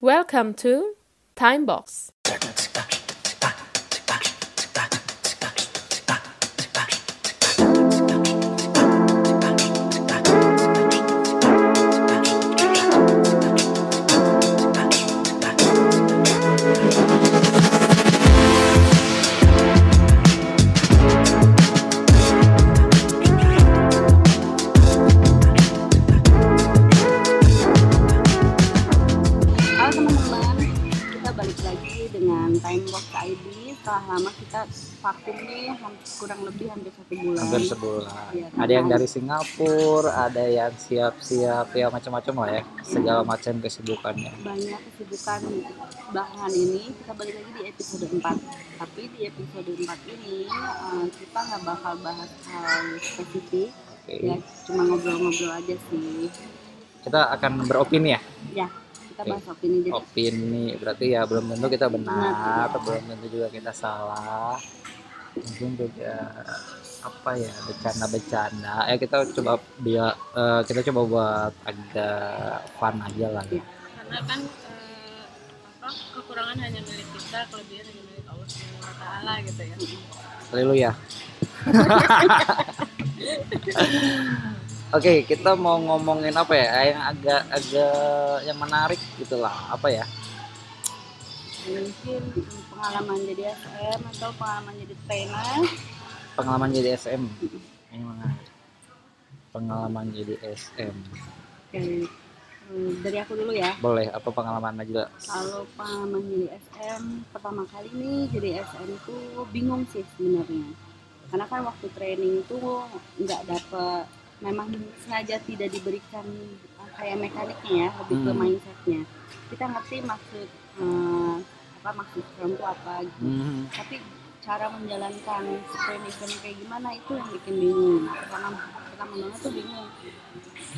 Welcome to Timebox. Setelah lama kita vakum nih, kurang lebih hampir satu bulan. hampir sebulan. Iya, ada yang dari Singapura, ada yang siap-siap ya macam-macam lah ya, segala macam kesibukannya. Banyak kesibukan belakangan ini, kita balik lagi di episode 4. Tapi di episode 4 ini, eh, kita nggak bakal bahas hal spesifik, Oke. ya cuma ngobrol-ngobrol aja sih. Kita akan beropini ya. Ya, kita bahas opini. Jadi Opini berarti ya belum tentu kita benar, belum tentu juga kita salah. Mungkin juga apa ya bercanda-bercanda. Ya kita coba dia eh, kita coba buat agak fun aja lah ya. karena kan eh, apa kekurangan hanya milik kita kelebihan hanya milik Allah Subhanahu wa taala gitu ya Haleluya. Oke, kita mau ngomongin apa ya? Yang agak agak yang menarik gitulah. Apa ya? mungkin pengalaman jadi SM atau pengalaman jadi trainer. Pengalaman jadi SM. Ini menarik. Pengalaman jadi SM. Oke, Hmm, dari aku dulu ya. Boleh apa pengalaman Najla? Kalau pengalaman jadi SM pertama kali nih jadi SM itu bingung sih sebenarnya. Karena kan waktu training itu nggak dapet, memang sengaja tidak diberikan uh, kayak mekaniknya ya, lebih ke Hmm. mindsetnya. Kita ngerti maksud uh, apa maksud scrum itu apa gitu. Hmm. Tapi cara menjalankan sprint event kayak gimana itu yang bikin bingung. Pertama pertama banget tuh bingung.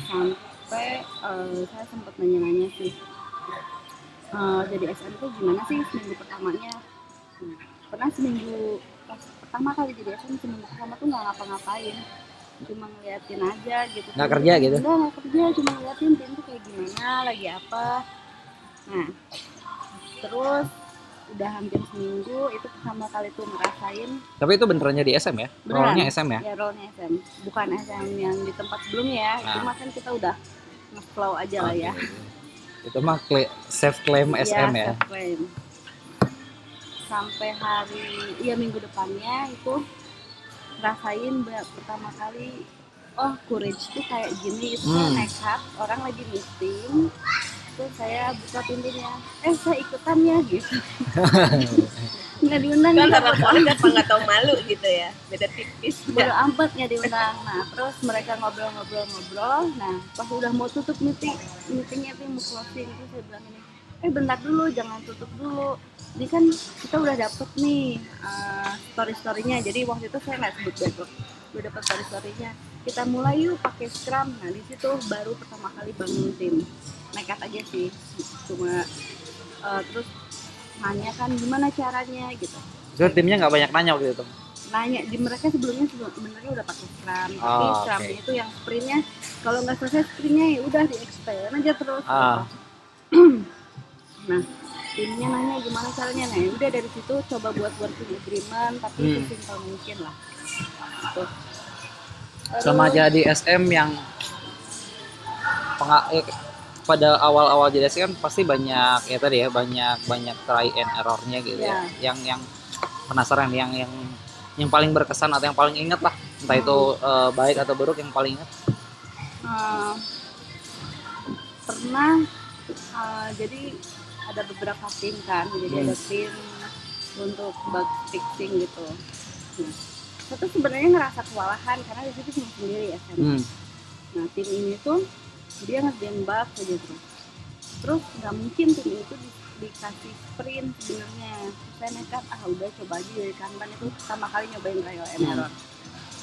Sampai eh, saya sempat nanya-nanya sih. eh, jadi SM tuh gimana sih seminggu pertamanya? Nah, pernah seminggu pas pertama kali jadi SM seminggu pertama tuh nggak ngapa-ngapain cuma ngeliatin aja gitu Nggak kerja gitu? Enggak, nggak kerja cuma ngeliatin tim tuh kayak gimana lagi apa nah terus udah hampir seminggu itu pertama kali tuh ngerasain Tapi itu benerannya di SM ya? Beneran. Role-nya SM ya? ya role SM bukan SM yang di tempat sebelumnya ya Nah. cuma kan kita udah nge-flow aja lah ya. Itu mah self claim SM ya. self-claim. sampai hari iya minggu depannya itu rasain pertama kali oh courage tuh kayak gini. Itu Hmm. nekat orang lagi meeting terus saya buka pintunya eh saya ikutan ya gitu. Nggak diundang kan nggak karena keluarga apa nggak tahu malu gitu ya beda tipis bodo amat nggak diundang. Nah terus mereka ngobrol-ngobrol-ngobrol nah pas udah mau tutup meeting meetingnya tuh mau closing terus saya bilang ini eh bentar dulu jangan tutup dulu ini kan kita udah dapet nih story storynya jadi waktu itu saya nggak sebut backlog udah dapet story storynya kita mulai yuk pakai scrum. Nah di situ baru pertama kali bangun tim. Nekat aja sih. Cuma eh, terus nanya kan gimana caranya? Gitu. Itu timnya nggak banyak nanya waktu itu. nanya di mereka sebelumnya sebelum- sebenarnya udah pakai scrum. Tapi Oh, scrum oke. itu yang sprintnya kalau nggak selesai sprintnya ya udah di extend aja terus. Ah. nah timnya nanya gimana caranya nah udah dari situ coba buat working agreement tapi Hmm. sesimpel mungkin lah gitu. Sama jadi SM yang penga- eh, pada awal-awal jadi SM kan pasti banyak ya tadi ya banyak banyak try and errornya gitu ya. Ya. Yang yang penasaran yang yang yang paling berkesan atau yang paling inget lah entah itu eh, baik atau buruk yang paling inget. eh, pernah eh, jadi ada beberapa tim kan jadi Hmm. ada tim untuk bug fixing gitu. Nah, saya tuh sebenarnya ngerasa kewalahan karena di situ cuma sendiri ya kan. Hmm. nah tim ini tuh dia ngerjain bug aja terus terus nggak mungkin tim itu di- dikasih sprint sebenarnya. Saya nekat ah udah coba aja dari kanban itu. Pertama kali nyobain trial and Hmm. error.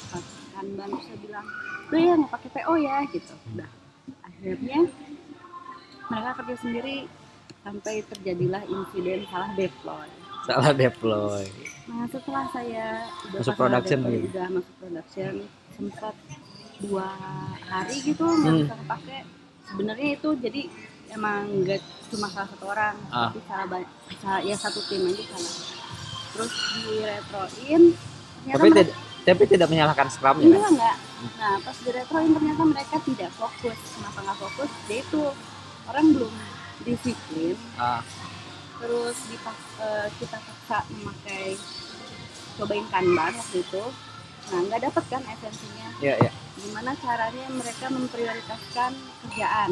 Pas kanban terus saya bilang udah ya nggak pakai PO ya gitu. Udah akhirnya mereka kerja sendiri sampai terjadilah insiden salah deploy Salah deploy. nah setelah saya udah Masuk production deploy, lagi. udah masuk production sempat dua hari gitu Hmm. nggak bisa kepake sebenarnya itu jadi emang nggak cuma salah satu orang Ah. tapi salah banyak salah, ya satu tim aja salah terus diretroin tapi tidak tapi tidak menyalahkan scrumnya kan Enggak, enggak. Nah, pas diretroin ternyata mereka tidak fokus. Kenapa nggak fokus? Dia itu orang belum disiplin. Ah. Terus dipak, eh, kita paksa memakai cobain kanban waktu itu. Nah, nggak dapat kan esensinya. Iya, iya. Gimana caranya mereka memprioritaskan kerjaan?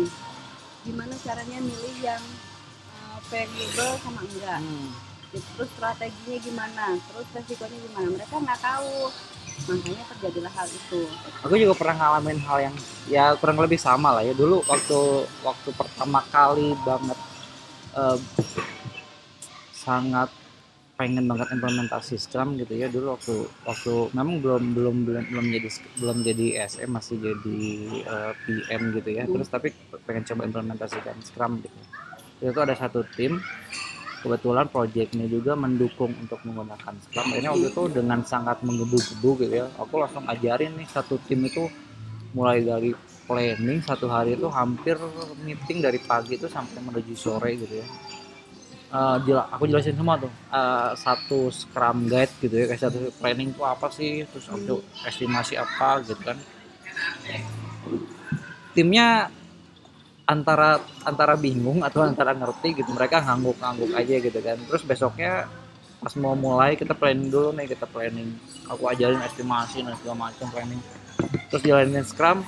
Gimana caranya milih yang valuable sama enggak? Hmm. Terus strateginya gimana? Terus resikonya gimana? Mereka nggak tahu. Makanya terjadilah hal itu. aku juga pernah ngalamin hal yang ya kurang lebih sama lah ya. Dulu waktu waktu pertama kali banget eh, sangat pengen banget implementasi Scrum gitu ya. Dulu waktu waktu memang belum belum belum belum jadi belum jadi SM masih jadi eh, PM gitu ya. Terus tapi pengen coba implementasikan Scrum gitu. Itu ada satu tim kebetulan projectnya juga mendukung untuk menggunakan Scrum. Akhirnya waktu itu dengan sangat menggebu-gebu gitu ya. Aku langsung ajarin nih satu tim itu mulai dari planning satu hari itu hampir meeting dari pagi itu sampai menuju sore gitu ya. Jela- aku jelasin semua tuh. Eh, satu scrum guide gitu ya kayak satu planning itu apa sih terus untuk estimasi apa gitu kan. Timnya antara antara bingung atau antara ngerti gitu mereka ngangguk-ngangguk aja gitu kan. Terus besoknya pas mau mulai kita planning dulu nih kita planning. Aku ajarin estimasi dan segala macam planning. Terus jalanin scrum.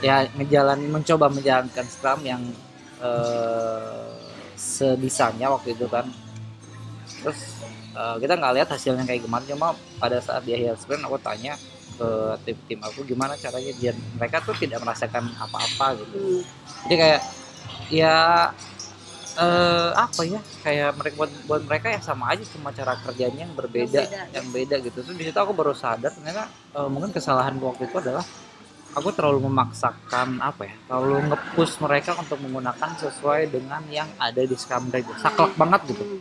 Ya ngejalanin mencoba menjalankan scrum yang eh, sebisanya waktu itu kan. Terus eh, kita nggak lihat hasilnya kayak gimana. Cuma pada saat di akhir sprint aku tanya ke tim-tim aku gimana caranya biar mereka tuh tidak merasakan apa-apa gitu Hmm. jadi kayak ya eh apa ya kayak mereka buat buat mereka ya sama aja cuma cara kerjanya yang berbeda Yang beda. yang beda gitu terus di situ aku baru sadar ternyata eh, mungkin kesalahan waktu itu adalah aku terlalu memaksakan apa ya terlalu ngepush mereka untuk menggunakan sesuai dengan yang ada di Guide saklek banget gitu Hmm.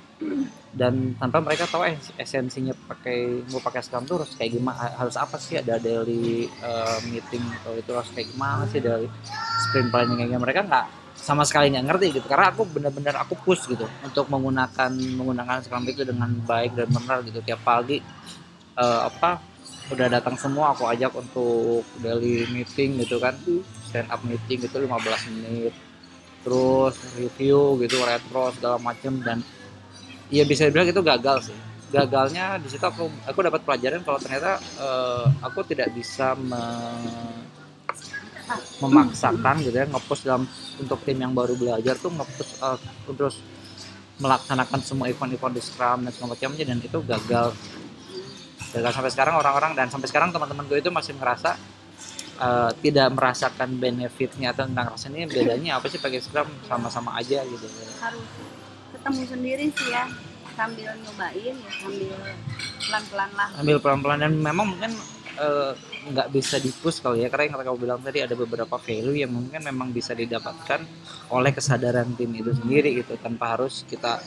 Dan tanpa mereka tahu eh, esensinya pakai mau pakai Scrum tuh harus kayak gimana harus apa sih? Ada daily eh, meeting atau itu harus kayak gimana sih? Dari sprint planning mereka nggak sama sekali nggak ngerti gitu. Karena aku benar-benar aku push gitu untuk menggunakan menggunakan Scrum itu dengan baik dan benar gitu. Tiap pagi eh, apa udah datang semua aku ajak untuk daily meeting gitu kan. Stand up meeting itu 15 menit. Terus review gitu retro segala macem. Dan Iya bisa dibilang itu gagal sih. Gagalnya di situ aku aku dapat pelajaran kalau ternyata eh, aku tidak bisa me- memaksakan gitu ya ngepush dalam untuk tim yang baru belajar tuh ngepush eh, terus melaksanakan semua event-event di Scrum dan semua macamnya dan itu gagal. Gagal sampai sekarang orang-orang dan sampai sekarang teman-teman gue itu masih ngerasa eh, tidak merasakan benefitnya atau ngerasa ini bedanya apa sih pakai Scrum sama-sama aja gitu. harus ketemu sendiri sih ya. Sambil nyobain ya sambil pelan-pelan lah. Ambil pelan-pelan. Dan memang mungkin eh, nggak bisa dipus kali ya karena yang kamu bilang tadi ada beberapa value yang mungkin memang bisa didapatkan oleh kesadaran tim itu sendiri gitu tanpa harus kita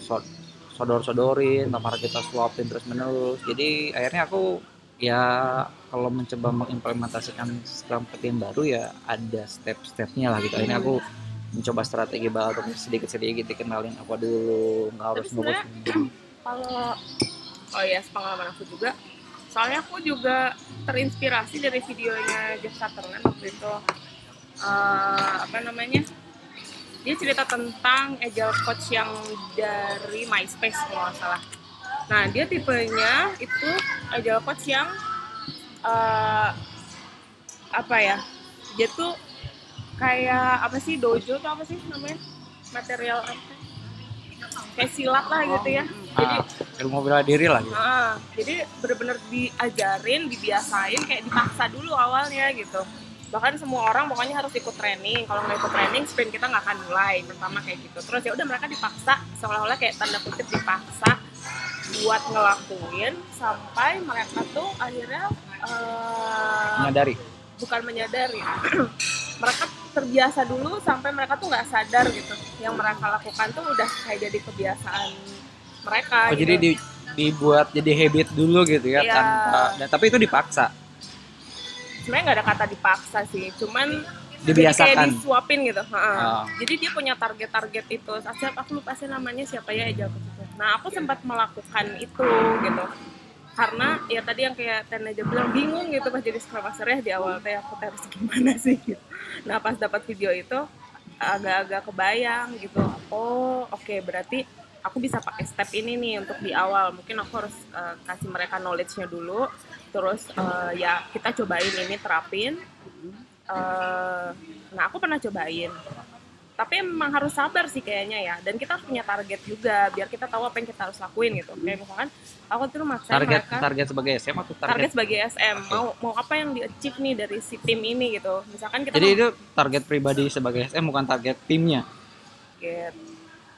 so- sodor-sodorin tanpa harus kita suapin terus menerus jadi akhirnya aku ya kalau mencoba mengimplementasikan ke tim baru ya ada step-stepnya lah gitu. Akhirnya aku mencoba strategi baru sedikit-sedikit dikenalin apa dulu nggak harus ngebus kalau oh ya pengalaman aku juga soalnya aku juga terinspirasi dari videonya Jeff Sutherland waktu itu. Eh, apa namanya? Dia cerita tentang agile coach yang dari MySpace kalau nggak salah. Nah dia tipenya itu agile coach yang eh, apa ya? Dia tuh kayak apa sih dojo tuh apa sih namanya material apa kayak silat lah gitu ya jadi ah, ilmu bela diri lah gitu. Ah, jadi bener-bener diajarin, dibiasain kayak dipaksa dulu awalnya gitu. Bahkan semua orang pokoknya harus ikut training. Kalau nggak ikut training, sprint kita nggak akan mulai. Pertama kayak gitu. Terus ya udah mereka dipaksa, seolah-olah kayak tanda kutip dipaksa buat ngelakuin sampai mereka tuh akhirnya eh, menyadari bukan menyadari mereka terbiasa dulu sampai mereka tuh nggak sadar gitu yang mereka lakukan tuh udah kayak jadi kebiasaan mereka oh, gitu. jadi di- dibuat jadi habit dulu gitu ya Iya. tanpa dan, tapi itu dipaksa sebenarnya nggak ada kata dipaksa sih cuman jadi kayak dibiasakan disuapin gitu. Ah. jadi dia punya target-target itu siapa aku lupa sih namanya siapa ya Eja aku nah aku sempat melakukan itu gitu karena ya tadi yang kayak Tena aja bilang bingung gitu pas jadi master ya di awal teh aku harus gimana sih? Gitu. nah pas dapat video itu agak-agak kebayang gitu. Oh oke berarti aku bisa pakai step ini nih untuk di awal. Mungkin aku harus eh, kasih mereka knowledge-nya dulu. Terus eh, ya kita cobain ini terapin. Eh, nah aku pernah cobain tapi emang harus sabar sih kayaknya ya. Dan kita harus punya target juga biar kita tahu apa yang kita harus lakuin gitu. Kayak misalkan aku tuh maksain target mereka target sebagai SM atau target target, sebagai SM Oke. mau mau apa yang di achieve nih dari si tim ini gitu. Misalkan kita jadi mau itu target pribadi sebagai SM bukan target timnya? Target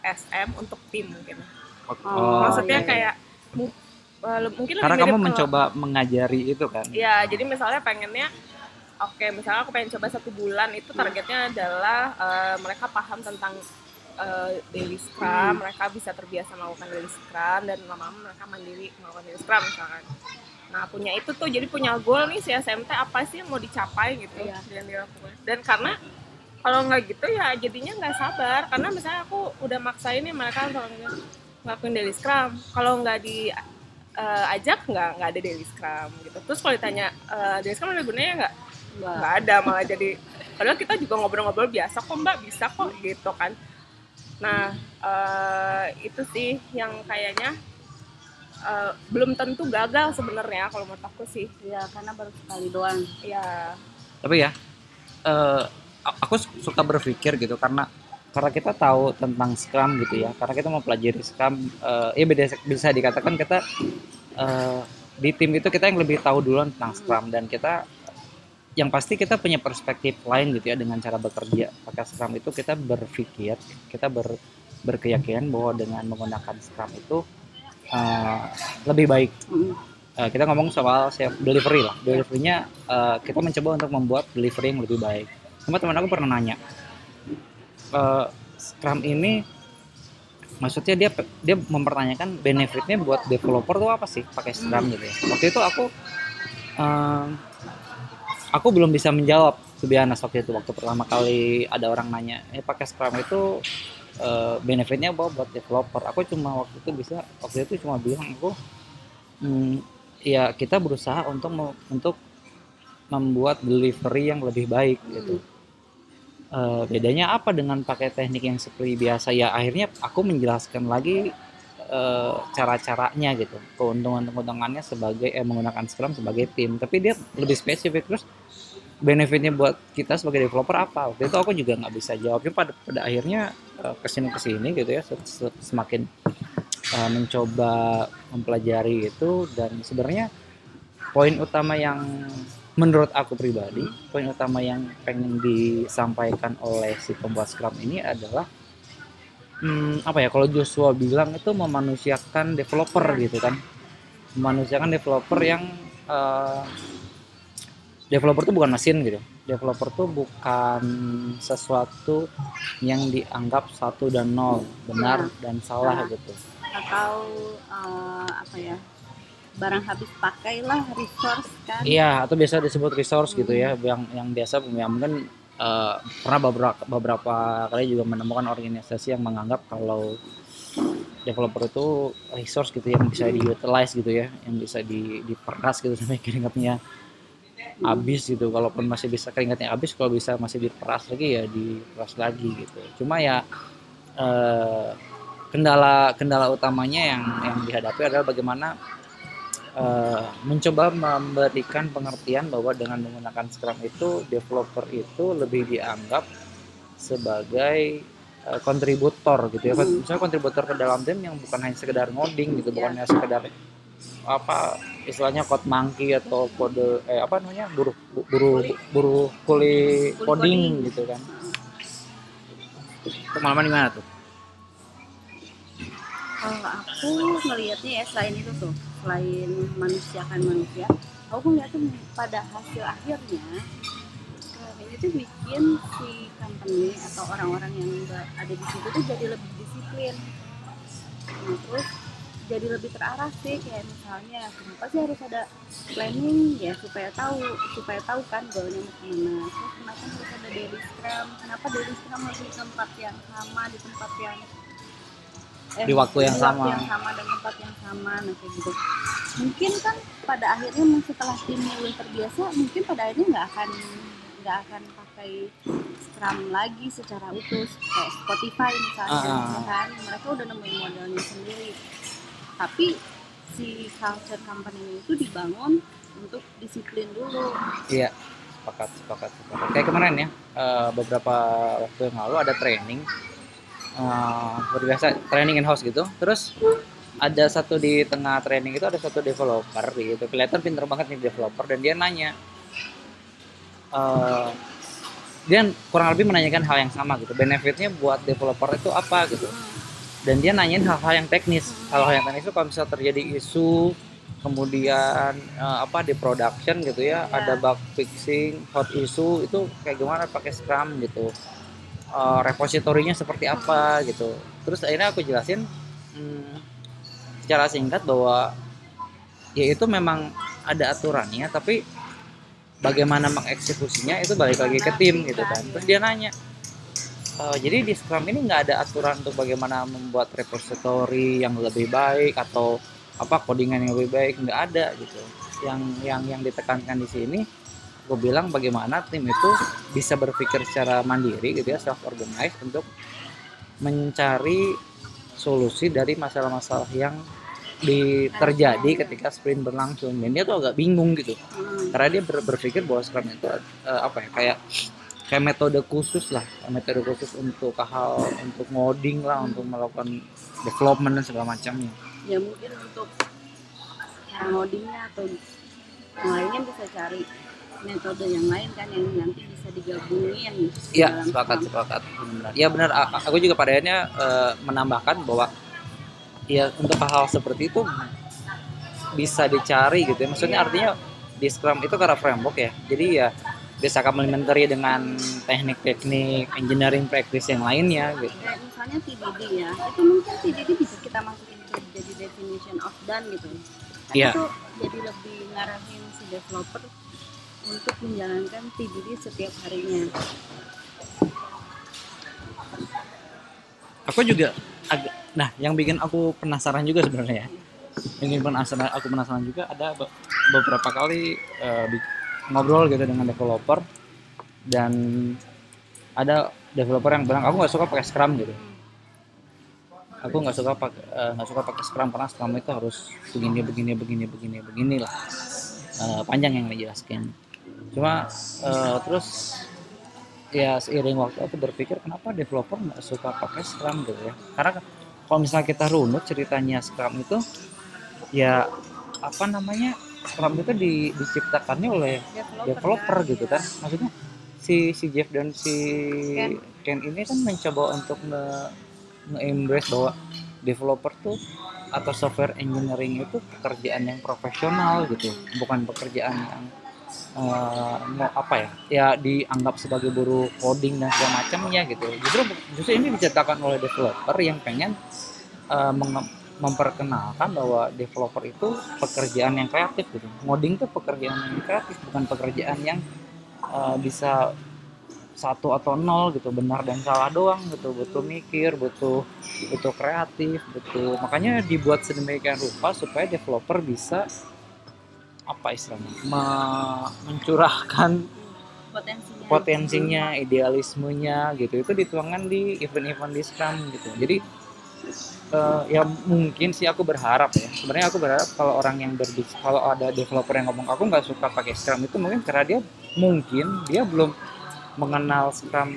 SM untuk tim mungkin. Oh, maksudnya iya, iya. kayak mu- eh, mungkin lebih karena kamu kalau- mencoba mengajari itu kan? Ya, jadi misalnya pengennya oke, misalnya aku pengen coba satu bulan itu targetnya adalah eh, mereka paham tentang eh, daily scrum, mereka bisa terbiasa melakukan daily scrum dan lama-lama mereka mandiri melakukan daily scrum misalkan. Nah, punya itu tuh jadi punya goal nih si SMT apa sih yang mau dicapai gitu dilakukan. Dan karena kalau nggak gitu ya jadinya nggak sabar karena misalnya aku udah maksain nih mereka untuk ngelakuin daily scrum kalau nggak di eh, ajak nggak nggak ada daily scrum gitu terus kalau ditanya eh, daily scrum ada gunanya nggak Enggak. Nggak. Ada malah jadi padahal kita juga ngobrol-ngobrol biasa kok mbak bisa kok gitu kan. Nah eh, itu sih yang kayaknya eh, belum tentu gagal sebenarnya kalau menurut aku sih. Ya karena baru sekali doang. Ya tapi ya eh, aku suka berpikir gitu karena karena kita tahu tentang Scrum gitu ya karena kita mau pelajari Scrum eh, ya beda bisa dikatakan kita eh, di tim itu kita yang lebih tahu duluan tentang Scrum dan kita yang pasti kita punya perspektif lain gitu ya dengan cara bekerja. Pakai Scrum itu kita berpikir kita ber, berkeyakinan bahwa dengan menggunakan Scrum itu eh, lebih baik. Eh, kita ngomong soal self delivery lah. Deliverynya eh, kita mencoba untuk membuat delivery yang lebih baik. Cuma teman aku pernah nanya eh, Scrum ini maksudnya dia dia mempertanyakan benefitnya buat developer tuh apa sih pakai Scrum gitu ya? Waktu itu aku aku belum bisa menjawab kebiasaan waktu itu waktu pertama kali ada orang nanya eh pakai Scrum itu eh, benefitnya apa buat developer? Aku cuma waktu itu bisa waktu itu cuma bilang aku hmm, ya kita berusaha untuk untuk membuat delivery yang lebih baik gitu. Eh, bedanya apa dengan pakai teknik yang seperti biasa? Ya akhirnya aku menjelaskan lagi eh, cara-caranya gitu. Keuntungan-keuntungannya sebagai eh, menggunakan Scrum sebagai tim. Tapi dia lebih spesifik. Terus benefitnya buat kita sebagai developer apa? Waktu itu aku juga nggak bisa jawabnya pada pada akhirnya eh, ke sini ke sini gitu ya se- se- semakin eh, mencoba mempelajari itu. Dan sebenarnya poin utama yang menurut aku pribadi poin utama yang pengen disampaikan oleh si pembuat Scrum ini adalah hmm, apa ya kalau Joshua bilang itu memanusiakan developer gitu kan. Memanusiakan developer yang eh, developer itu bukan mesin gitu. Developer tuh bukan sesuatu yang dianggap satu dan nol benar dan salah Nah. gitu. atau eh, apa ya barang habis pakai lah resource kan. Iya, atau biasa disebut resource gitu ya, yang yang biasa ya mungkin eh, pernah beberapa beberapa kali juga menemukan organisasi yang menganggap kalau developer itu resource gitu yang bisa diutilize gitu ya, yang bisa di diperas gitu sampai keringatnya habis gitu. Kalaupun masih bisa keringatnya habis, kalau bisa masih diperas lagi ya diperas lagi gitu. Cuma ya eh, kendala kendala utamanya yang yang dihadapi adalah bagaimana eh, mencoba memberikan pengertian bahwa dengan menggunakan Scrum itu developer itu lebih dianggap sebagai eh, kontributor gitu ya. Hmm. Misalnya kontributor ke dalam tim yang bukan hanya sekedar ngoding gitu, bukan hanya sekedar apa istilahnya code monkey atau kode eh apa namanya buruh buruh buruh kuli Kuli coding gitu kan. Pengalaman di mana tuh? kalau aku ngelihatnya ya selain itu tuh selain manusiakan manusia aku ngeliatnya pada hasil akhirnya Scrum ini tuh bikin si company atau orang-orang yang ada di situ tuh jadi lebih disiplin. Nah, terus jadi lebih terarah sih kayak misalnya kenapa sih harus ada planning? Ya supaya tahu supaya tahu kan goalnya mau ke mana. Terus kenapa harus ada daily scrum? Kenapa daily scrum harus di tempat yang sama di tempat yang eh, Di waktu yang sama. yang sama dan tempat yang sama nah kayak gitu mungkin kan pada akhirnya setelah timnya udah terbiasa mungkin pada akhirnya nggak akan nggak akan pakai Scrum lagi secara utuh kayak Spotify misalnya Ah. ya kan mereka udah nemuin modelnya sendiri tapi si culture company itu dibangun untuk disiplin dulu Iya, sepakat, sepakat, sepakat. Kayak kemarin ya, eh, beberapa waktu yang lalu ada training, seperti biasa training in house gitu. Terus ada satu di tengah training itu ada satu developer gitu, kelihatan pinter banget nih developer dan dia nanya, eh, dia kurang lebih menanyakan hal yang sama gitu, benefitnya buat developer itu apa gitu. Dan dia nanyain hal-hal yang teknis, hal-hal yang teknis itu kalau misalnya terjadi isu kemudian eh, apa di production gitu ya Iya. ada bug fixing hot issue itu kayak gimana pakai scrum gitu Eh, repositorinya seperti apa gitu. Terus akhirnya aku jelasin hmm, secara singkat bahwa ya itu memang ada aturannya tapi bagaimana mengeksekusinya itu balik lagi ke tim gitu kan. Terus dia nanya "Eh, jadi di Scrum ini nggak ada aturan untuk bagaimana membuat repository yang lebih baik atau apa codingan yang lebih baik? Nggak ada gitu. Yang yang yang ditekankan di sini gue bilang bagaimana tim itu bisa berpikir secara mandiri gitu ya self organized untuk mencari solusi dari masalah-masalah yang di, terjadi ketika sprint berlangsung. Dan dia tuh agak bingung gitu. Hmm. karena dia ber- berpikir bahwa Scrum itu eh, apa ya kayak kayak metode khusus lah. Metode khusus untuk hal untuk ngoding lah untuk melakukan development dan segala macamnya. Ya mungkin untuk ngodingnya atau yang lainnya bisa cari metode yang lain kan yang nanti bisa digabungin di Iya, sepakat, sepakat. Benar. Ya benar. Aku juga pada akhirnya eh, menambahkan bahwa ya untuk hal seperti itu bisa dicari gitu ya. Maksudnya Iya. artinya di Scrum itu karena framework ya. Jadi ya bisa complementary dengan teknik-teknik engineering practice yang lainnya gitu. kayak misalnya TDD ya itu mungkin TDD bisa kita masukin ke jadi definition of done gitu Iya. itu jadi lebih ngarahin si developer untuk menjalankan TDD setiap harinya Aku juga agak nah yang bikin aku penasaran juga sebenarnya ya. Yang bikin penasaran aku penasaran juga ada be- beberapa kali bi- ngobrol gitu dengan developer dan ada developer yang bilang aku nggak suka pakai Scrum gitu. Aku nggak suka pakai eh, nggak suka pakai Scrum karena Scrum itu harus begini begini begini begini begini lah. Eh, panjang yang dijelaskan. Cuma eh, terus ya seiring waktu aku berpikir kenapa developer nggak suka pakai Scrum gitu ya? Karena kalau misalnya kita runut ceritanya Scrum itu ya apa namanya Scrum itu di, diciptakannya oleh developer gitu kan. Maksudnya si si Jeff dan si Ken. Ken ini kan mencoba untuk nge, nge-embrace bahwa developer tuh atau software engineering itu pekerjaan yang profesional gitu bukan pekerjaan yang mau apa ya? Ya dianggap sebagai buruh coding dan segala macamnya gitu. Justru justru ini diciptakan oleh developer yang pengen menge- memperkenalkan bahwa developer itu pekerjaan yang kreatif gitu. Ngoding itu pekerjaan yang kreatif bukan pekerjaan yang eh, bisa satu atau nol gitu. Benar dan salah doang gitu butuh mikir butuh butuh kreatif butuh. Makanya dibuat sedemikian rupa supaya developer bisa apa istilahnya? Me- mencurahkan potensinya. potensinya idealismenya gitu. Itu dituangkan di event-event di Scrum gitu. Jadi eh, ya mungkin sih aku berharap ya. Sebenarnya aku berharap kalau orang yang berbis kalau ada developer yang ngomong aku nggak suka pakai Scrum itu mungkin karena dia mungkin dia belum mengenal Scrum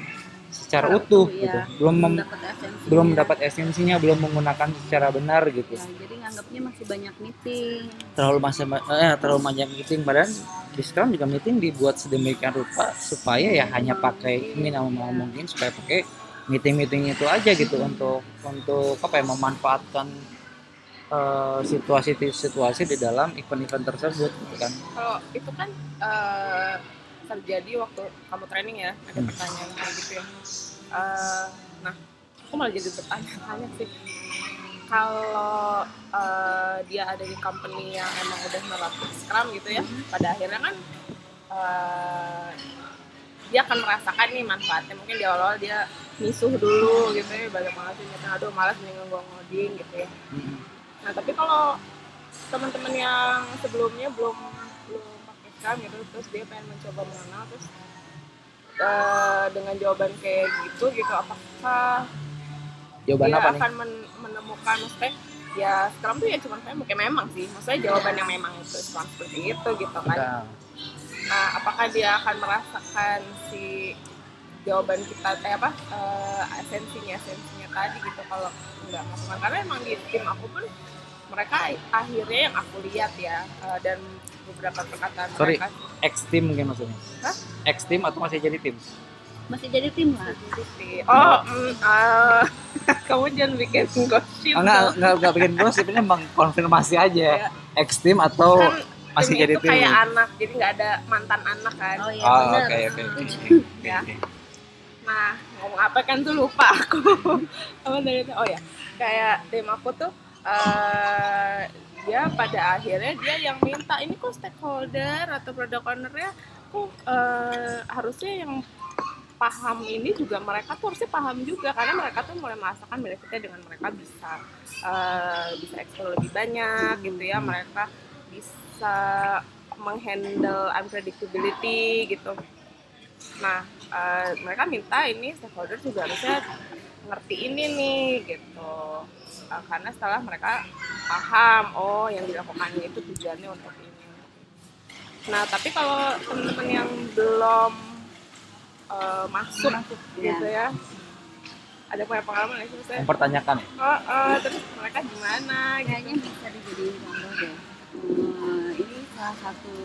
secara Secara utuh utuh, gitu. ya. belum mem- esensinya. belum mendapat esensinya belum menggunakan secara benar gitu. Ya, jadi nganggapnya masih banyak meeting. Terlalu masih eh, terlalu banyak meeting padahal di Scrum juga meeting dibuat sedemikian rupa supaya ya hanya pakai minimal mungkin supaya pakai meeting meeting itu aja gitu untuk untuk apa ya memanfaatkan eh, situasi-situasi di dalam event-event tersebut gitu kan. Kalau itu kan eh, terjadi waktu kamu training ya ada Hmm. pertanyaan kayak gitu ya Eh, nah aku malah jadi bertanya-tanya sih kalau eh, dia ada di company yang emang udah menerapkan Scrum gitu ya, pada akhirnya kan eh, dia akan merasakan nih manfaatnya. Mungkin di awal-awal dia misuh dulu gitu ya, banyak banget sih nyata, aduh malas mendingan gua ngoding gitu ya. Mm-mm. Nah tapi kalau teman-teman yang sebelumnya belum Scrum gitu, terus dia pengen mencoba mengenal, terus eh, dengan jawaban kayak gitu gitu, apakah jawaban dia apa nih akan men- menemukan maksudnya ya Scrum tuh ya cuma kayak mungkin memang sih, maksudnya jawaban yang memang itu Scrum seperti itu gitu kan. Kita- Nah apakah dia akan merasakan si jawaban kita eh apa eh, esensinya esensinya tadi gitu kalau nggak karena emang di tim aku pun mereka akhirnya yang aku lihat ya eh, dan beberapa perkataan Sorry. mereka X team mungkin maksudnya Hah? X team atau masih jadi tim masih jadi tim lah sih. oh mm, ah, kamu jangan bikin gosip Oh, enggak, dong. enggak, enggak bikin gosip ini emang konfirmasi aja. Iya. X team atau kan masih jadi itu tim. kayak anak jadi nggak ada mantan anak kan oh iya Oh, benar oke oke oke. Ya. Oke. Nah, ngomong apa kan tuh lupa aku. apa dari itu? Oh ya, kayak tim aku tuh eh dia pada akhirnya dia yang minta ini kok stakeholder atau product ownernya? Kok eh, harusnya yang paham ini juga mereka tuh harusnya paham juga karena mereka tuh mulai merasakan benefitnya dengan mereka bisa eh, bisa explore lebih banyak gitu ya. Mereka bisa menghandle unpredictability gitu. Nah eh, mereka minta ini stakeholder juga harusnya ngerti ini nih gitu Eh, karena setelah mereka paham oh yang dilakukan itu tujuannya untuk ini. Nah tapi kalau teman-teman yang belum eh, masuk gitu ya ada punya pengalaman nggak sih maksudnya Mempertanyakan. Ya. oh, oh, terus mereka gimana gitu? Kayaknya bisa dijadiin contoh deh. Eh, ini salah satu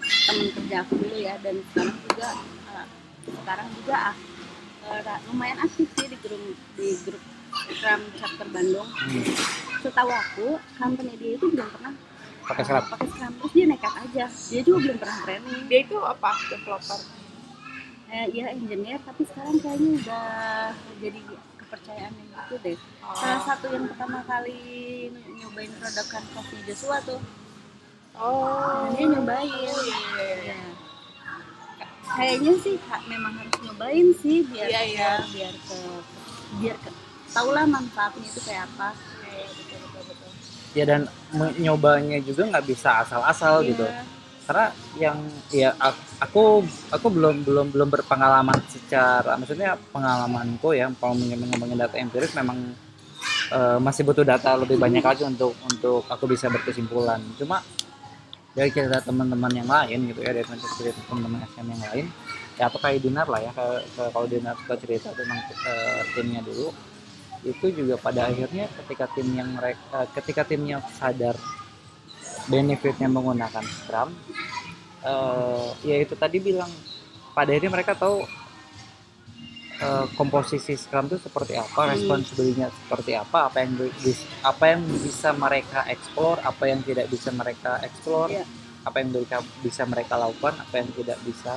teman kerja aku dulu ya dan sekarang juga eh, sekarang juga ra- lumayan aktif sih di grup di grup Scrum chapter Bandung. Hmm. setahu aku company dia itu belum pernah Pakai serap. pakai Scrum terus dia nekat aja. Dia juga belum pernah training. Dia itu apa? Developer? Eh, ya engineer. Tapi sekarang kayaknya udah jadi kepercayaan yang gitu deh. Salah satu yang pertama kali nyobain produk kanvasnya Joshua tuh. Oh. Dia nyobain. Iya, iya, iya. ya. kayaknya sih ha- memang harus nyobain sih biar Iya, iya. biar ke biar ke tahulah manfaatnya itu kayak apa Iya, betul betul betul Ya dan nyobanya juga nggak bisa asal-asal gitu. Iya. Karena yang ya aku aku belum belum belum berpengalaman secara maksudnya pengalamanku ya kalau ngomongin data empiris memang eh, masih butuh data lebih banyak lagi untuk untuk aku bisa berkesimpulan. Cuma dari cerita teman-teman yang lain gitu ya dari cerita teman-teman SM yang lain ya atau kayak Dinar lah ya kayak, kayak kalau Dinar suka cerita tentang eh, timnya dulu itu juga pada akhirnya ketika tim yang mereka ketika timnya sadar benefitnya menggunakan Scrum eh ya itu tadi bilang pada akhirnya mereka tahu eh, komposisi Scrum itu seperti apa, Hmm. responsibility-nya seperti apa, apa yang apa yang bisa mereka explore, apa yang tidak bisa mereka explore, Iya. apa yang mereka bisa mereka lakukan, apa yang tidak bisa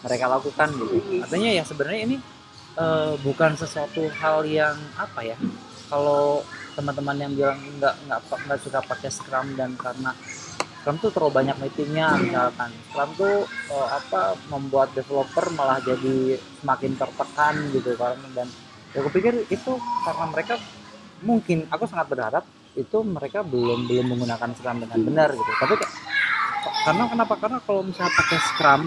mereka lakukan gitu. Hmm. Artinya ya sebenarnya ini eh, bukan sesuatu hal yang apa ya. Kalau teman-teman yang bilang nggak nggak nggak suka pakai Scrum dan karena Scrum tuh terlalu banyak meetingnya misalkan. Scrum tuh eh, apa membuat developer malah jadi semakin tertekan gitu kan. Dan ya aku pikir itu karena mereka mungkin aku sangat berharap itu mereka belum belum menggunakan Scrum dengan benar gitu. Tapi karena kenapa? Karena kalau misalnya pakai Scrum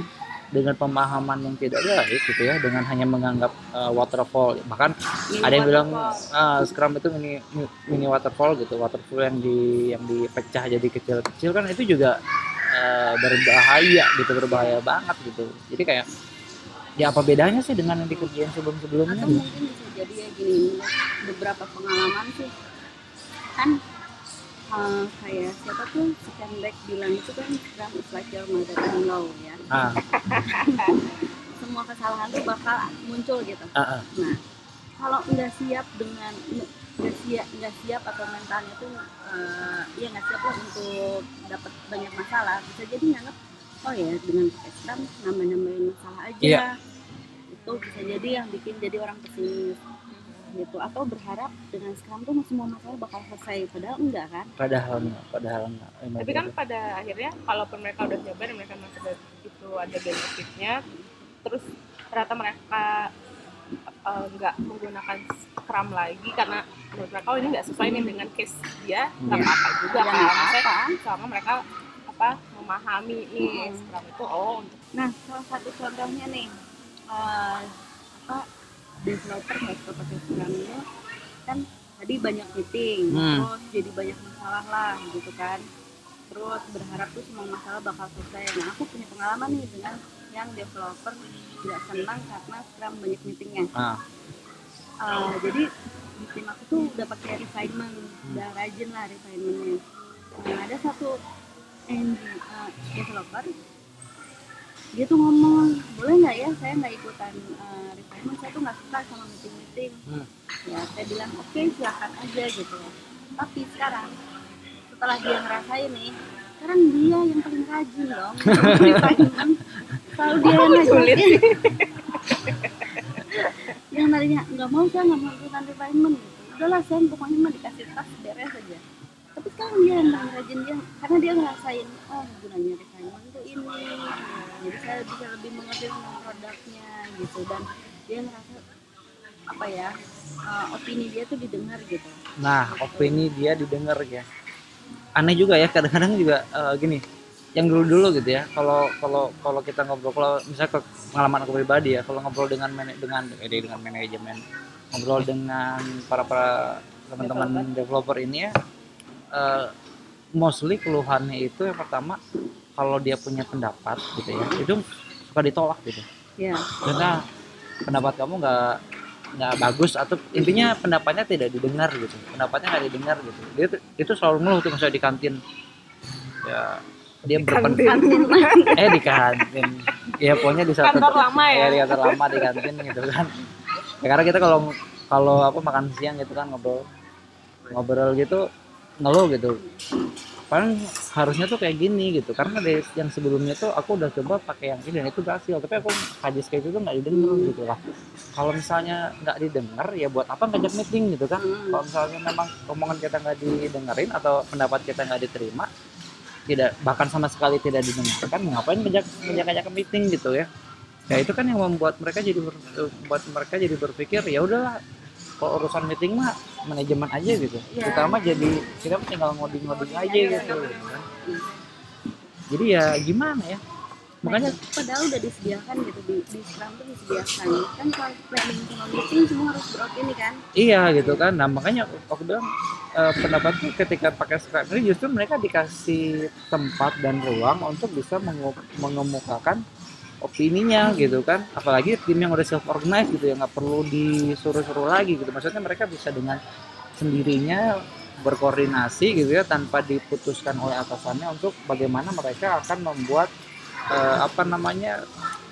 dengan pemahaman yang tidak baik gitu ya dengan hanya menganggap eh, waterfall. Bahkan Mini ada yang bilang ah, Scrum itu mini mini waterfall gitu waterfall yang di yang dipecah jadi kecil-kecil kan itu juga eh, berbahaya gitu berbahaya banget gitu. Jadi kayak ya apa bedanya sih dengan yang dikerjain sebelum-sebelumnya? Atau mungkin bisa jadi ya gini beberapa pengalaman sih. Kan eh, kayak siapa tuh? Si Kendrick bilang itu kan Scrum is like your mother-in-law ya. Ah, semua kesalahan tuh bakal muncul gitu. Ah, ah. nah kalau nggak siap dengan nggak siap nggak siap atau mentalnya tuh eh, ya nggak siap lah untuk dapat banyak masalah. Bisa jadi nganggap oh ya dengan Scrum nambah nambahin masalah aja. Iya. itu bisa jadi yang bikin jadi orang pesimis gitu. Atau berharap dengan Scrum tuh semua masalah bakal selesai. Padahal enggak kan? Padahal enggak padahal enggak. Eh, tapi kan pada akhirnya kalaupun mereka udah nyoba dan mereka merasa ada- itu ada benefitnya terus ternyata mereka eh, nggak menggunakan Scrum lagi karena menurut mereka oh ini nggak sesuai nih dengan case dia. Nggak Hmm. apa-apa juga ya kan apa selama mereka apa memahami nih Hmm. Scrum itu oh untuk nah salah satu contohnya nih eh, apa developer nggak suka pakai Scrum ini kan tadi banyak meeting Hmm. terus jadi banyak masalah lah gitu kan. Terus berharap tuh semua masalah bakal selesai. Nah aku punya pengalaman nih dengan yang developer tidak senang karena Scrum banyak meetingnya. Ah. Uh, jadi di tim aku tuh udah pakai refinement, udah rajin lah refinementnya. Nah, ada satu engine uh, developer, dia tuh ngomong boleh nggak ya saya nggak ikutan uh, refinement, saya tuh nggak suka sama meeting meeting. Hmm. Ya saya bilang oke silakan aja gitu. Tapi sekarang setelah dia ngerasain nih, sekarang dia yang paling rajin dong refinement. Selalu dia yang sulit ngajakin yang tadinya nggak mau saya nggak mau ikutan refinement gitu udahlah saya pokoknya mah dikasih tas beres aja tapi sekarang dia yang paling rajin dia karena dia ngerasain oh gunanya refinement itu ini jadi saya bisa lebih mengerti tentang produknya gitu. Dan dia ngerasa apa ya uh, opini dia tuh didengar gitu. Nah opini dia didengar ya. Aneh juga ya kadang-kadang juga eh, gini yang dulu-dulu gitu ya kalau kalau kalau kita ngobrol kalau misalnya ke pengalaman aku pribadi ya kalau ngobrol dengan dengan eh, dengan manajemen ngobrol dengan para para teman-teman developer ini ya eh, mostly keluhannya itu yang pertama kalau dia punya pendapat gitu ya itu suka ditolak gitu. Ya karena pendapat kamu nggak nggak bagus atau intinya pendapatnya tidak didengar gitu pendapatnya nggak didengar gitu. Dia tuh- itu selalu ngeluh tuh misalnya di kantin. Ya dia berpendapat eh di kantin. Ya pokoknya di satu kantor lama ya. Ya di kantor lama di kantin gitu kan. Ya, karena kita kalau kalau apa makan siang gitu kan ngobrol ngobrol gitu ngeluh gitu paling harusnya tuh kayak gini gitu. Karena dari yang sebelumnya tuh aku udah coba pakai yang ini dan itu berhasil. Tapi aku kaji kayak itu nggak didengar gitu lah. Kalau misalnya nggak didengar ya buat apa ngajak meeting gitu kan? Hmm. kalau misalnya memang omongan kita nggak didengerin atau pendapat kita nggak diterima tidak bahkan sama sekali tidak didengarkan ngapain ngajak ngajak ngajak meeting gitu ya? Ya itu kan yang membuat mereka jadi ber, buat mereka jadi berpikir ya udahlah kalau urusan meeting mah manajemen aja gitu Iya. kita mah jadi kita tinggal ngoding ngoding aja gitu, gitu kan. jadi ya gimana ya makanya padahal udah disediakan gitu di, di Scrum tuh disediakan kan kalau planning sama meeting semua harus beropini kan Iya gitu kan. Nah makanya aku bilang eh, pendapatku ketika pakai Scrum ini justru mereka dikasih tempat dan ruang untuk bisa mengemukakan opininya gitu kan. Apalagi tim yang udah self organized gitu ya nggak perlu disuruh-suruh lagi gitu. Maksudnya mereka bisa dengan sendirinya berkoordinasi gitu ya tanpa diputuskan oleh atasannya untuk bagaimana mereka akan membuat eh, apa namanya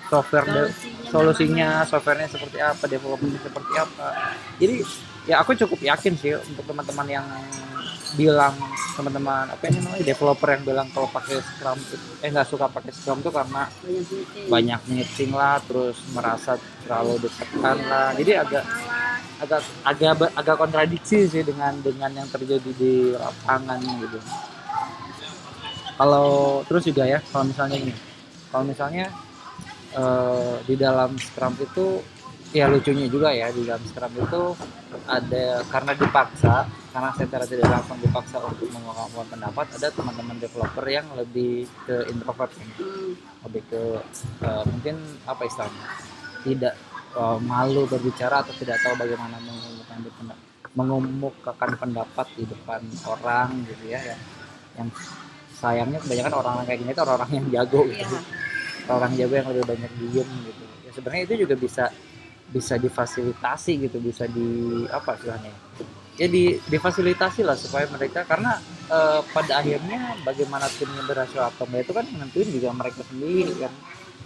software solusinya solusinya softwarenya seperti apa developmentnya seperti apa jadi ya aku cukup yakin sih untuk teman-teman yang bilang teman-teman apa ini namanya developer yang bilang kalau pakai Scrum eh nggak suka pakai Scrum tuh karena banyak meeting lah terus merasa terlalu ditekan lah. Jadi agak agak agak agak kontradiksi sih dengan dengan yang terjadi di lapangan gitu. Kalau terus juga ya kalau misalnya ini kalau misalnya eh, di dalam Scrum itu ya lucunya juga ya di dalam Scrum itu ada karena dipaksa karena secara tidak langsung dipaksa untuk mengungkapkan pendapat ada teman-teman developer yang lebih ke introvert lebih ke eh, mungkin apa istilahnya tidak eh, malu berbicara atau tidak tahu bagaimana mengumumkan di penda- mengemukakan pendapat di depan orang gitu ya yang, yang sayangnya kebanyakan orang-orang kayak gini itu orang-orang yang jago gitu. Iya. Orang jago yang lebih banyak diem gitu. Ya sebenarnya itu juga bisa bisa difasilitasi gitu bisa di apa istilahnya ya di difasilitasi lah supaya mereka karena eh, pada akhirnya bagaimana timnya berhasil atau enggak itu kan yang nentuin juga mereka sendiri kan.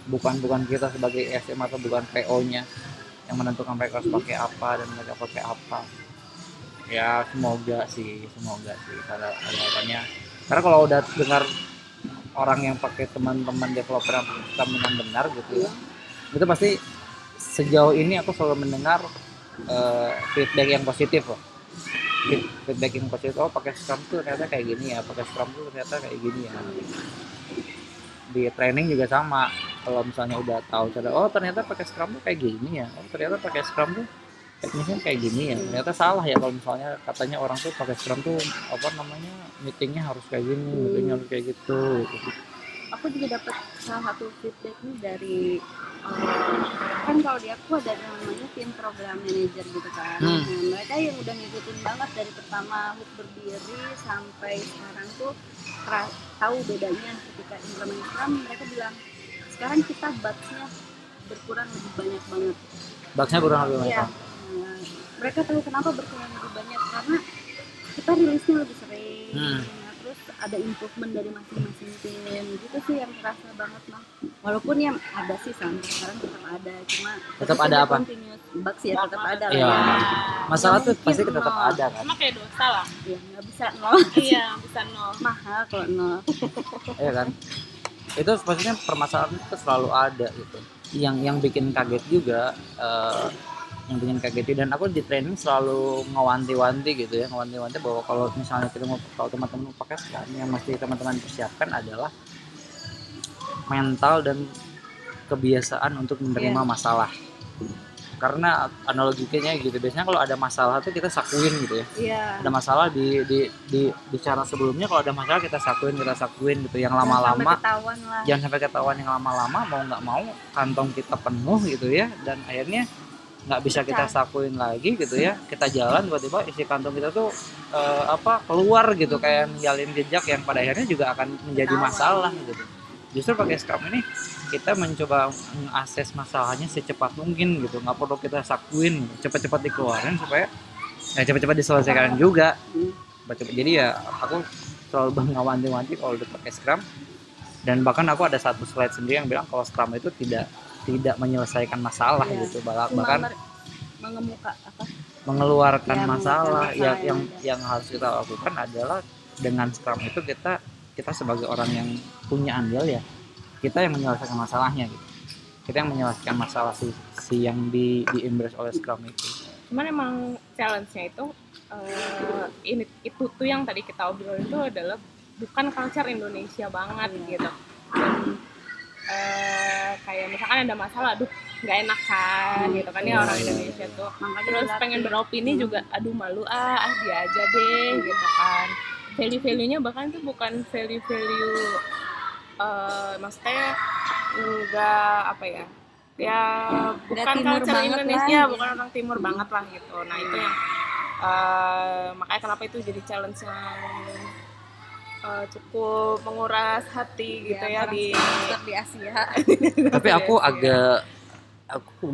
Bukan bukan kita sebagai SM atau bukan PO nya yang menentukan mereka harus pakai apa dan mereka pakai apa. Ya semoga sih semoga sih kalau harapannya. Karena kalau udah dengar orang yang pakai teman-teman developer yang kita dengan benar gitu ya itu pasti sejauh ini aku selalu mendengar eh, feedback yang positif loh. Feed- feedback yang positif oh pakai scrum tuh ternyata kayak gini ya pakai scrum tuh ternyata kayak gini ya. Di training juga sama kalau misalnya udah tahu cara oh ternyata pakai scrum tuh kayak gini ya oh ternyata pakai scrum tuh teknisnya kayak gini ya. Ternyata salah ya kalau misalnya katanya orang tuh pakai scrum tuh apa namanya meetingnya harus kayak gini meetingnya harus kayak gitu aku juga dapat salah satu feedback nih dari eh, kan kalau di aku ada yang namanya tim program manager gitu kan Hmm. nah, mereka yang udah ngikutin banget dari pertama Hook berdiri sampai sekarang tuh tahu bedanya ketika implement mereka bilang sekarang kita bugs-nya berkurang lebih banyak banget Bugsnya kurang lebih banyak Nah, mereka tahu kenapa berkurang lebih banyak karena kita rilisnya lebih sering. Hmm. Ada improvement dari masing-masing tim. Gitu sih yang terasa banget mah. Walaupun yang ada sih sampai sekarang tetap ada, cuma Tetap ada apa? Continuous bugs ya tetap ada lah Iya. ya. masalah tuh pasti tetap nol. ada kan sama kayak dosa lah Ya nggak bisa nol. iya bisa nol Mahal kalau nol. ya kan itu maksudnya permasalahan itu selalu ada gitu yang yang bikin kaget juga eh, yang bikin kaget juga. dan aku di training selalu ngewanti-wanti gitu ya ngewanti-wanti bahwa kalau misalnya kita mau kalau teman-teman pakai sekarang yang mesti teman-teman persiapkan adalah mental dan kebiasaan untuk menerima Iya. masalah karena analoginya gitu biasanya kalau ada masalah tuh kita sakuin gitu ya Iya. ada masalah di di di bicara sebelumnya kalau ada masalah kita sakuin kita sakuin gitu yang lama-lama jangan sampai ketahuan yang lama-lama mau nggak mau kantong kita penuh gitu ya dan akhirnya nggak bisa kita sakuin lagi gitu ya. Kita jalan tiba-tiba isi kantong kita tuh eh, apa keluar gitu. Kayak ninggalin jejak yang pada akhirnya juga akan menjadi masalah. gitu. Justru pakai scrum ini kita mencoba mengakses masalahnya secepat mungkin gitu. Nggak perlu kita sakuin cepat-cepat dikeluarin supaya ya cepat-cepat diselesaikan juga. Cepat-cepat. jadi ya aku selalu mengawanti-wanti kalau udah pakai scrum dan bahkan aku ada satu slide sendiri yang bilang kalau scrum itu tidak tidak menyelesaikan masalah Iya. gitu bahkan mengemuka apa? mengeluarkan Ya, masalah yang masalah yang yang yang harus kita lakukan adalah dengan scrum itu kita kita sebagai orang yang punya andil ya kita yang menyelesaikan masalahnya gitu kita yang menyelesaikan masalah si, si yang di di embrace oleh scrum itu cuman emang challenge-nya itu eh, ini itu tuh yang tadi kita obrolin itu adalah bukan culture Indonesia banget Iya. gitu dan eh, kayak misalkan ada masalah aduh nggak enak kan gitu kan ya orang Indonesia tuh. Makanya terus pengen beropini Hmm. juga aduh malu ah ah dia aja deh gitu kan. Value value nya bahkan itu bukan value value eh maksudnya enggak apa ya ya bukan timur culture Indonesia lah, bukan orang timur banget lah gitu. Nah itu yang eh, makanya kenapa itu jadi challenge yang eh, cukup menguras hati gitu ya, di di Asia. tapi Iya, aku iya. agak aku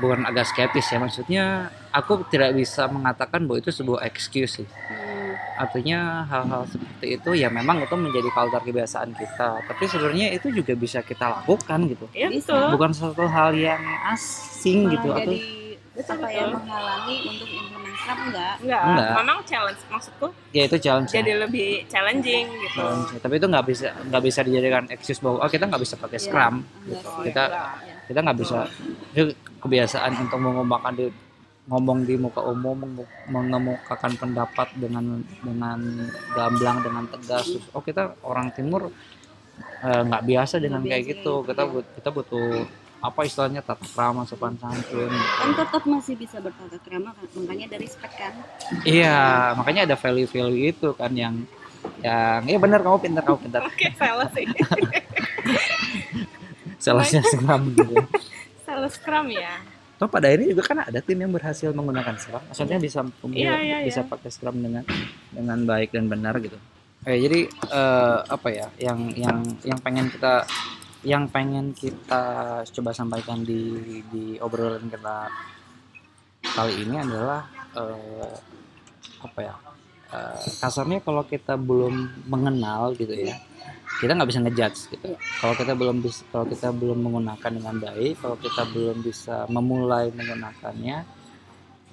bukan agak skeptis ya maksudnya aku tidak bisa mengatakan bahwa itu sebuah excuse sih Hmm. artinya hal-hal seperti itu ya memang itu menjadi culture kebiasaan kita tapi sebenarnya itu juga bisa kita lakukan gitu ya betul bukan suatu hal yang asing Malah gitu atau jadi Betul, apa ya betul. menghalangi untuk implement Scrum enggak? enggak, Enggak. memang challenge maksudku ya itu challenge ya. jadi lebih challenging gitu Challenge. tapi itu nggak bisa nggak bisa dijadikan excuse bahwa oh kita nggak bisa pakai Iya. scrum Enggak gitu. sih. kita enggak. kita nggak bisa itu kebiasaan untuk mengembangkan di ngomong di muka umum menge- mengemukakan pendapat dengan dengan gamblang dengan tegas Terus, oh kita orang timur eh, nggak biasa dengan kayak gitu kayak kita gitu. but- kita butuh apa istilahnya tata krama sopan santun Kan tetap masih bisa bertata krama kan, makanya dari spek kan. iya makanya ada value value itu kan yang yang iya benar kamu pintar kamu pintar oke salah sih salahnya scrum gitu salah scrum ya Toh pada ini juga kan ada tim yang berhasil menggunakan Scrum. Maksudnya bisa Iya, iya, bisa iya. pakai Scrum dengan dengan baik dan benar gitu. Oke, jadi eh, apa ya yang yang yang pengen kita yang pengen kita coba sampaikan di di obrolan kita kali ini adalah eh, apa ya eh, kasarnya kalau kita belum mengenal gitu ya kita nggak bisa ngejudge gitu kalau kita belum bisa kalau kita belum menggunakan dengan baik kalau kita belum bisa memulai menggunakannya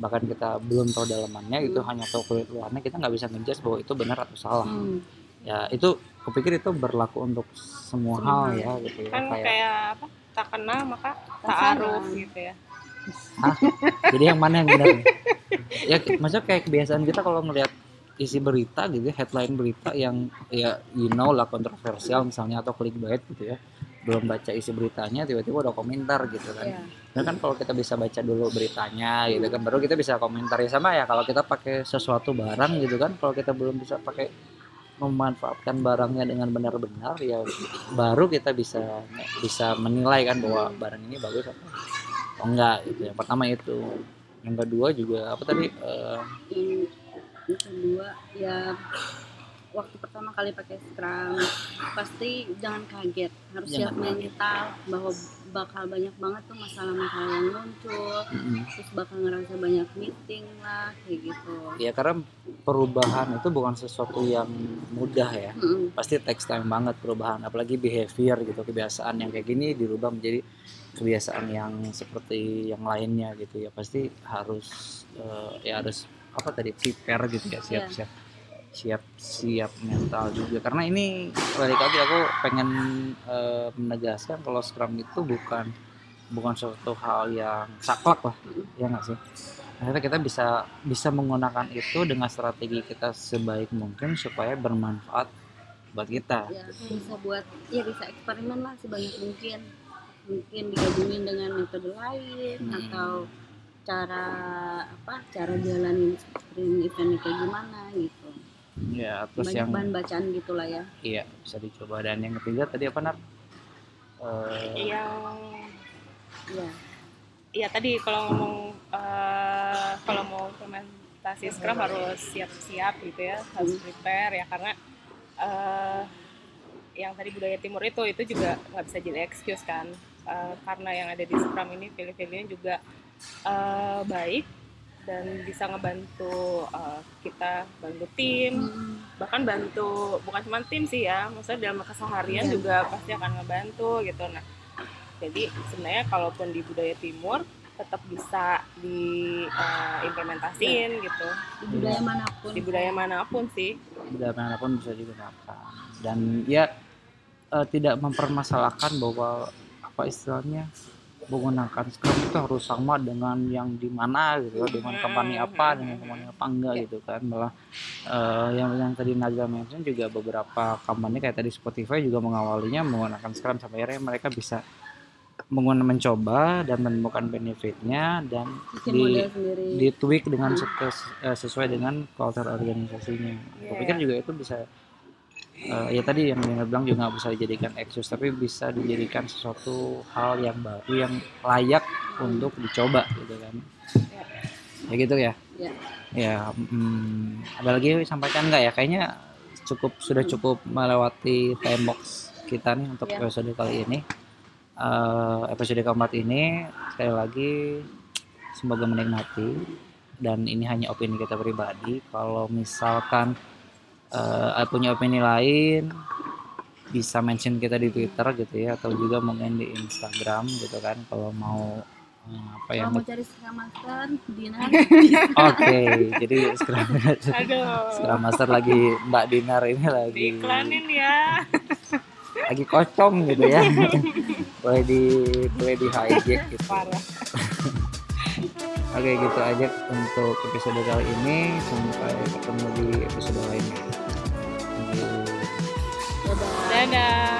bahkan kita belum tahu dalamannya gitu hanya tahu kulit luarnya kita nggak bisa ngejudge bahwa itu benar atau salah Hmm. ya itu kupikir itu berlaku untuk semua Semua hal ya gitu ya kan kayak kayak apa tak kenal maka tak aruf gitu ya Hah? Jadi yang mana yang benar? ya maksudnya kayak kebiasaan kita kalau ngelihat isi berita gitu ya, headline berita yang ya you know lah kontroversial misalnya atau clickbait gitu ya belum baca isi beritanya tiba-tiba udah komentar gitu kan Iya. Nah kan kalau kita bisa baca dulu beritanya gitu kan baru kita bisa komentar ya sama ya kalau kita pakai sesuatu barang gitu kan kalau kita belum bisa pakai memanfaatkan barangnya dengan benar-benar ya baru kita bisa bisa menilai kan bahwa barang ini bagus oh enggak. Gitu. Yang pertama itu. Yang kedua juga apa tadi? Yang yang kedua ya waktu pertama kali pakai Scrum pasti jangan kaget harus Jangan siap mental bahwa bakal banyak banget tuh masalah-masalah yang muncul mm-mm. terus bakal ngerasa banyak meeting lah kayak gitu ya karena perubahan itu bukan sesuatu yang mudah ya Mm-mm. pasti text time banget perubahan apalagi behavior gitu kebiasaan yang kayak gini dirubah menjadi kebiasaan yang seperti yang lainnya gitu ya pasti harus eh, ya harus apa tadi prepare gitu ya Iya. Siap siap siap mental juga. Karena ini balik lagi aku pengen eh, menegaskan kalau scrum itu bukan bukan suatu hal yang saklek lah ya nggak sih? Akhirnya kita bisa bisa menggunakan itu dengan strategi kita sebaik mungkin supaya bermanfaat buat kita. Ya bisa buat ya bisa eksperimen lah sebanyak mungkin. Mungkin digabungin dengan metode lain Hmm. atau cara apa cara jalanin sprint eventnya kayak gimana gitu ya terus banyak yang bahan bacaan gitulah ya. Iya bisa dicoba. Dan yang ketiga tadi apa nar Eh, yang ya Iya tadi kalau ngomong eh, kalau mau implementasi Scrum harus siap-siap gitu ya, harus prepare ya karena eh, yang tadi budaya timur itu itu juga nggak bisa jadi excuse kan. Eh, karena yang ada di Scrum ini value-value-nya juga eh, baik dan bisa ngebantu eh, kita bantu tim bahkan bantu bukan cuma tim sih ya maksudnya dalam keseharian Iya. juga pasti akan ngebantu gitu. Nah jadi sebenarnya kalaupun di budaya timur tetap bisa diimplementasiin gitu. Di budaya mana pun. Di budaya mana pun sih. Budaya mana pun bisa digunakan dan ya eh, tidak mempermasalahkan bahwa apa istilahnya menggunakan Scrum itu harus sama dengan yang di mana gitu dengan company apa dengan company apa enggak gitu kan malah eh, yang yang tadi Najwa mention juga beberapa company kayak tadi Spotify juga mengawalinya menggunakan Scrum sampai akhirnya mereka bisa menggunakan mencoba dan menemukan benefitnya dan bikin di di tweak dengan eh, sesuai dengan culture organisasinya. Aku Iya. pikir juga itu bisa eh, ya tadi yang Dina bilang juga nggak bisa dijadikan excuse tapi bisa dijadikan sesuatu hal yang baru yang layak untuk dicoba gitu kan. Ya gitu ya. ya Ya, mm, ada lagi sampaikan nggak ya? Kayaknya cukup sudah cukup melewati time box kita nih untuk Ya. episode kali ini. Eh, episode keempat ini sekali lagi semoga menikmati dan ini hanya opini kita pribadi. Kalau misalkan eh, punya opini lain bisa mention kita di Twitter gitu ya atau juga mungkin di Instagram gitu kan kalau mau eh, apa ya kalau mau cari Scrum Master Dinar Oke, jadi Scrum, Master lagi Mbak Dinar ini lagi diiklanin ya lagi kosong gitu ya. boleh di boleh di hijack gitu. Oke, gitu aja untuk episode kali ini. Sampai ketemu di episode lainnya. Dadah. Dadah.